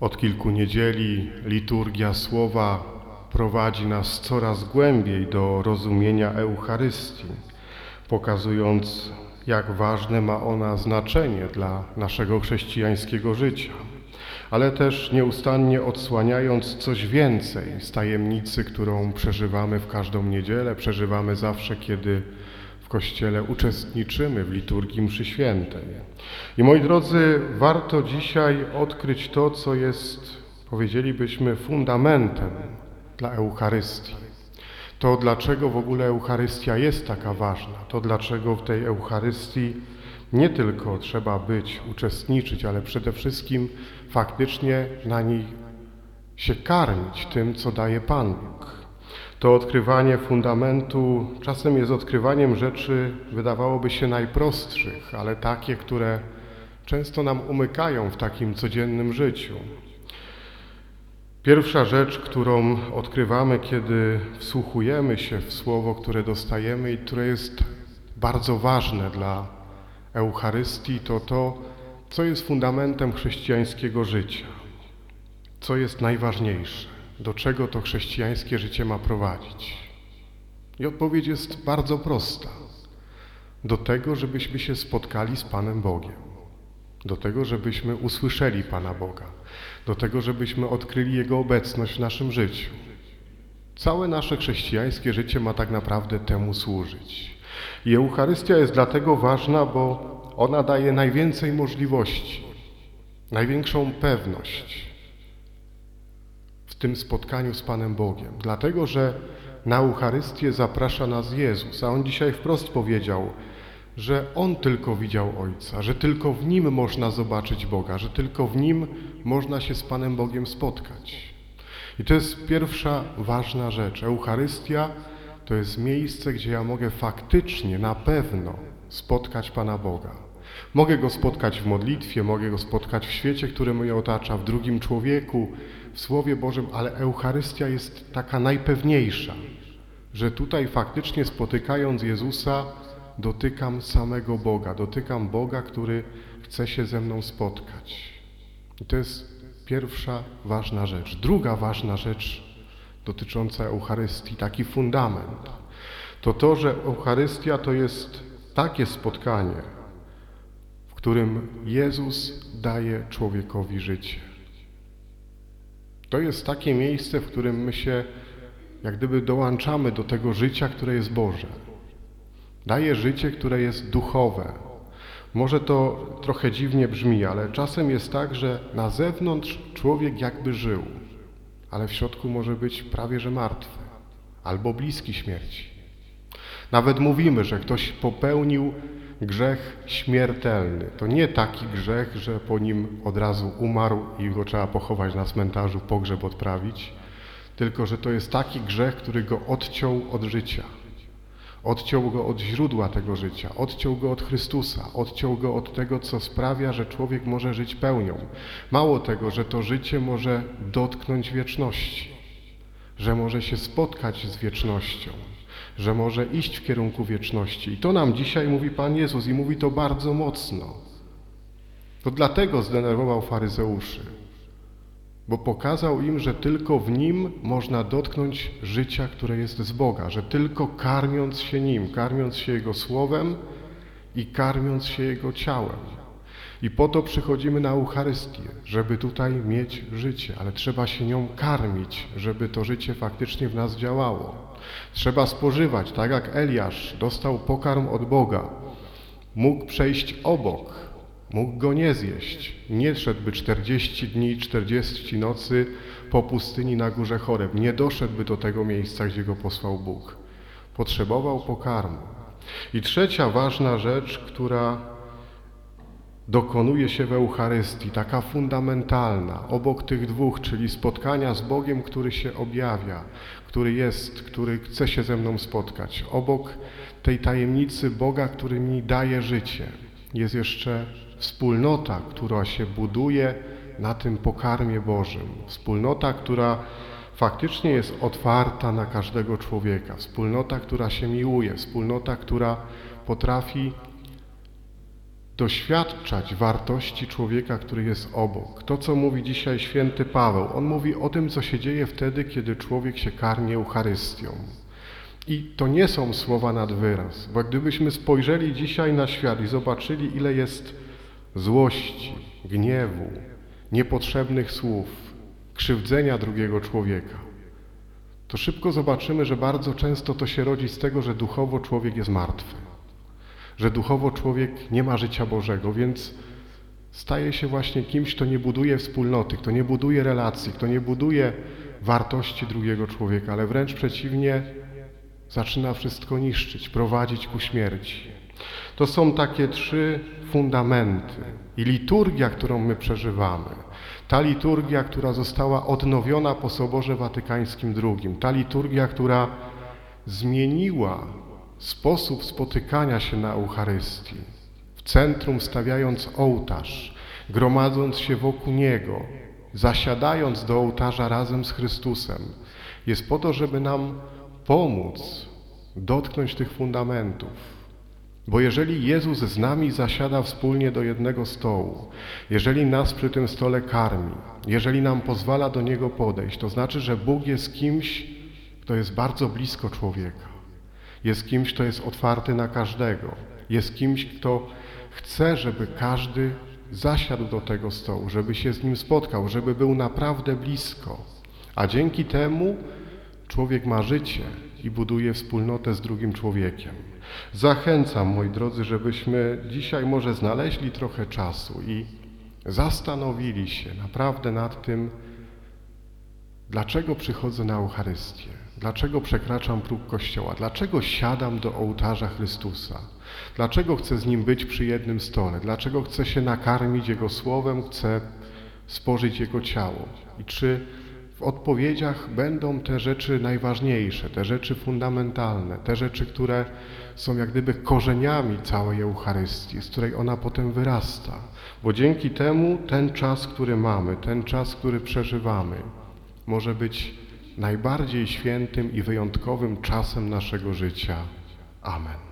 Od kilku niedzieli liturgia słowa prowadzi nas coraz głębiej do rozumienia Eucharystii, pokazując, jak ważne ma ona znaczenie dla naszego chrześcijańskiego życia, ale też nieustannie odsłaniając coś więcej z tajemnicy, którą przeżywamy w każdą niedzielę, przeżywamy zawsze, kiedy Kościele uczestniczymy w liturgii mszy świętej. I moi drodzy, warto dzisiaj odkryć to, co jest, powiedzielibyśmy, fundamentem dla Eucharystii. To, dlaczego w ogóle Eucharystia jest taka ważna, to, dlaczego w tej Eucharystii nie tylko trzeba być, uczestniczyć, ale przede wszystkim faktycznie na niej się karmić tym, co daje Pan Bóg. To odkrywanie fundamentu czasem jest odkrywaniem rzeczy, wydawałoby się najprostszych, ale takie, które często nam umykają w takim codziennym życiu. Pierwsza rzecz, którą odkrywamy, kiedy wsłuchujemy się w słowo, które dostajemy i które jest bardzo ważne dla Eucharystii, to to, co jest fundamentem chrześcijańskiego życia, co jest najważniejsze, do czego to chrześcijańskie życie ma prowadzić. I odpowiedź jest bardzo prosta. Do tego, żebyśmy się spotkali z Panem Bogiem. Do tego, żebyśmy usłyszeli Pana Boga. Do tego, żebyśmy odkryli Jego obecność w naszym życiu. Całe nasze chrześcijańskie życie ma tak naprawdę temu służyć. I Eucharystia jest dlatego ważna, bo ona daje najwięcej możliwości, największą pewność tym spotkaniu z Panem Bogiem. Dlatego, że na Eucharystię zaprasza nas Jezus, a On dzisiaj wprost powiedział, że On tylko widział Ojca, że tylko w Nim można zobaczyć Boga, że tylko w Nim można się z Panem Bogiem spotkać. I to jest pierwsza ważna rzecz. Eucharystia to jest miejsce, gdzie ja mogę faktycznie, na pewno spotkać Pana Boga. Mogę Go spotkać w modlitwie, mogę Go spotkać w świecie, który mnie otacza, w drugim człowieku, w Słowie Bożym, ale Eucharystia jest taka najpewniejsza, że tutaj faktycznie spotykając Jezusa dotykam samego Boga, dotykam Boga, który chce się ze mną spotkać. I to jest pierwsza ważna rzecz. Druga ważna rzecz dotycząca Eucharystii, taki fundament, to to, że Eucharystia to jest takie spotkanie, którym Jezus daje człowiekowi życie. To jest takie miejsce, w którym my się jak gdyby dołączamy do tego życia, które jest Boże. Daje życie, które jest duchowe. Może to trochę dziwnie brzmi, ale czasem jest tak, że na zewnątrz człowiek jakby żył, ale w środku może być prawie że martwy albo bliski śmierci. Nawet mówimy, że ktoś popełnił grzech śmiertelny. To nie taki grzech, że po nim od razu umarł i go trzeba pochować na cmentarzu, pogrzeb odprawić, tylko że to jest taki grzech, który go odciął od życia. Odciął go od źródła tego życia, odciął go od Chrystusa, odciął go od tego, co sprawia, że człowiek może żyć pełnią. Mało tego, że to życie może dotknąć wieczności, że może się spotkać z wiecznością, że może iść w kierunku wieczności. I to nam dzisiaj mówi Pan Jezus i mówi to bardzo mocno. To dlatego zdenerwował faryzeuszy, bo pokazał im, że tylko w Nim można dotknąć życia, które jest z Boga, że tylko karmiąc się Nim, karmiąc się Jego Słowem i karmiąc się Jego ciałem. I po to przychodzimy na Eucharystię, żeby tutaj mieć życie, ale trzeba się nią karmić, żeby to życie faktycznie w nas działało. Trzeba spożywać, tak jak Eliasz dostał pokarm od Boga. Mógł przejść obok, mógł go nie zjeść. Nie szedłby 40 dni, 40 nocy po pustyni na górze Choreb. Nie doszedłby do tego miejsca, gdzie go posłał Bóg. Potrzebował pokarmu. I trzecia ważna rzecz, która dokonuje się w Eucharystii, taka fundamentalna, obok tych dwóch, czyli spotkania z Bogiem, który się objawia, który jest, który chce się ze mną spotkać. Obok tej tajemnicy Boga, który mi daje życie, jest jeszcze wspólnota, która się buduje na tym pokarmie Bożym. Wspólnota, która faktycznie jest otwarta na każdego człowieka. Wspólnota, która się miłuje. Wspólnota, która potrafi doświadczać wartości człowieka, który jest obok. To, co mówi dzisiaj święty Paweł, on mówi o tym, co się dzieje wtedy, kiedy człowiek się karmi Eucharystią. I to nie są słowa nad wyraz, bo gdybyśmy spojrzeli dzisiaj na świat i zobaczyli, ile jest złości, gniewu, niepotrzebnych słów, krzywdzenia drugiego człowieka, to szybko zobaczymy, że bardzo często to się rodzi z tego, że duchowo człowiek jest martwy, że duchowo człowiek nie ma życia Bożego, więc staje się właśnie kimś, kto nie buduje wspólnoty, kto nie buduje relacji, kto nie buduje wartości drugiego człowieka, ale wręcz przeciwnie, zaczyna wszystko niszczyć, prowadzić ku śmierci. To są takie trzy fundamenty. I liturgia, którą my przeżywamy, ta liturgia, która została odnowiona po Soborze Watykańskim II, ta liturgia, która zmieniła sposób spotykania się na Eucharystii, w centrum stawiając ołtarz, gromadząc się wokół Niego, zasiadając do ołtarza razem z Chrystusem, jest po to, żeby nam pomóc dotknąć tych fundamentów. Bo jeżeli Jezus z nami zasiada wspólnie do jednego stołu, jeżeli nas przy tym stole karmi, jeżeli nam pozwala do Niego podejść, to znaczy, że Bóg jest kimś, kto jest bardzo blisko człowieka. Jest kimś, kto jest otwarty na każdego. Jest kimś, kto chce, żeby każdy zasiadł do tego stołu, żeby się z nim spotkał, żeby był naprawdę blisko. A dzięki temu człowiek ma życie i buduje wspólnotę z drugim człowiekiem. Zachęcam, moi drodzy, żebyśmy dzisiaj może znaleźli trochę czasu i zastanowili się naprawdę nad tym, dlaczego przychodzę na Eucharystię, dlaczego przekraczam próg Kościoła, dlaczego siadam do ołtarza Chrystusa, dlaczego chcę z Nim być przy jednym stole, dlaczego chcę się nakarmić Jego Słowem, chcę spożyć Jego ciało? I czy w odpowiedziach będą te rzeczy najważniejsze, te rzeczy fundamentalne, te rzeczy, które są jak gdyby korzeniami całej Eucharystii, z której ona potem wyrasta. Bo dzięki temu ten czas, który mamy, ten czas, który przeżywamy, może być najbardziej świętym i wyjątkowym czasem naszego życia. Amen.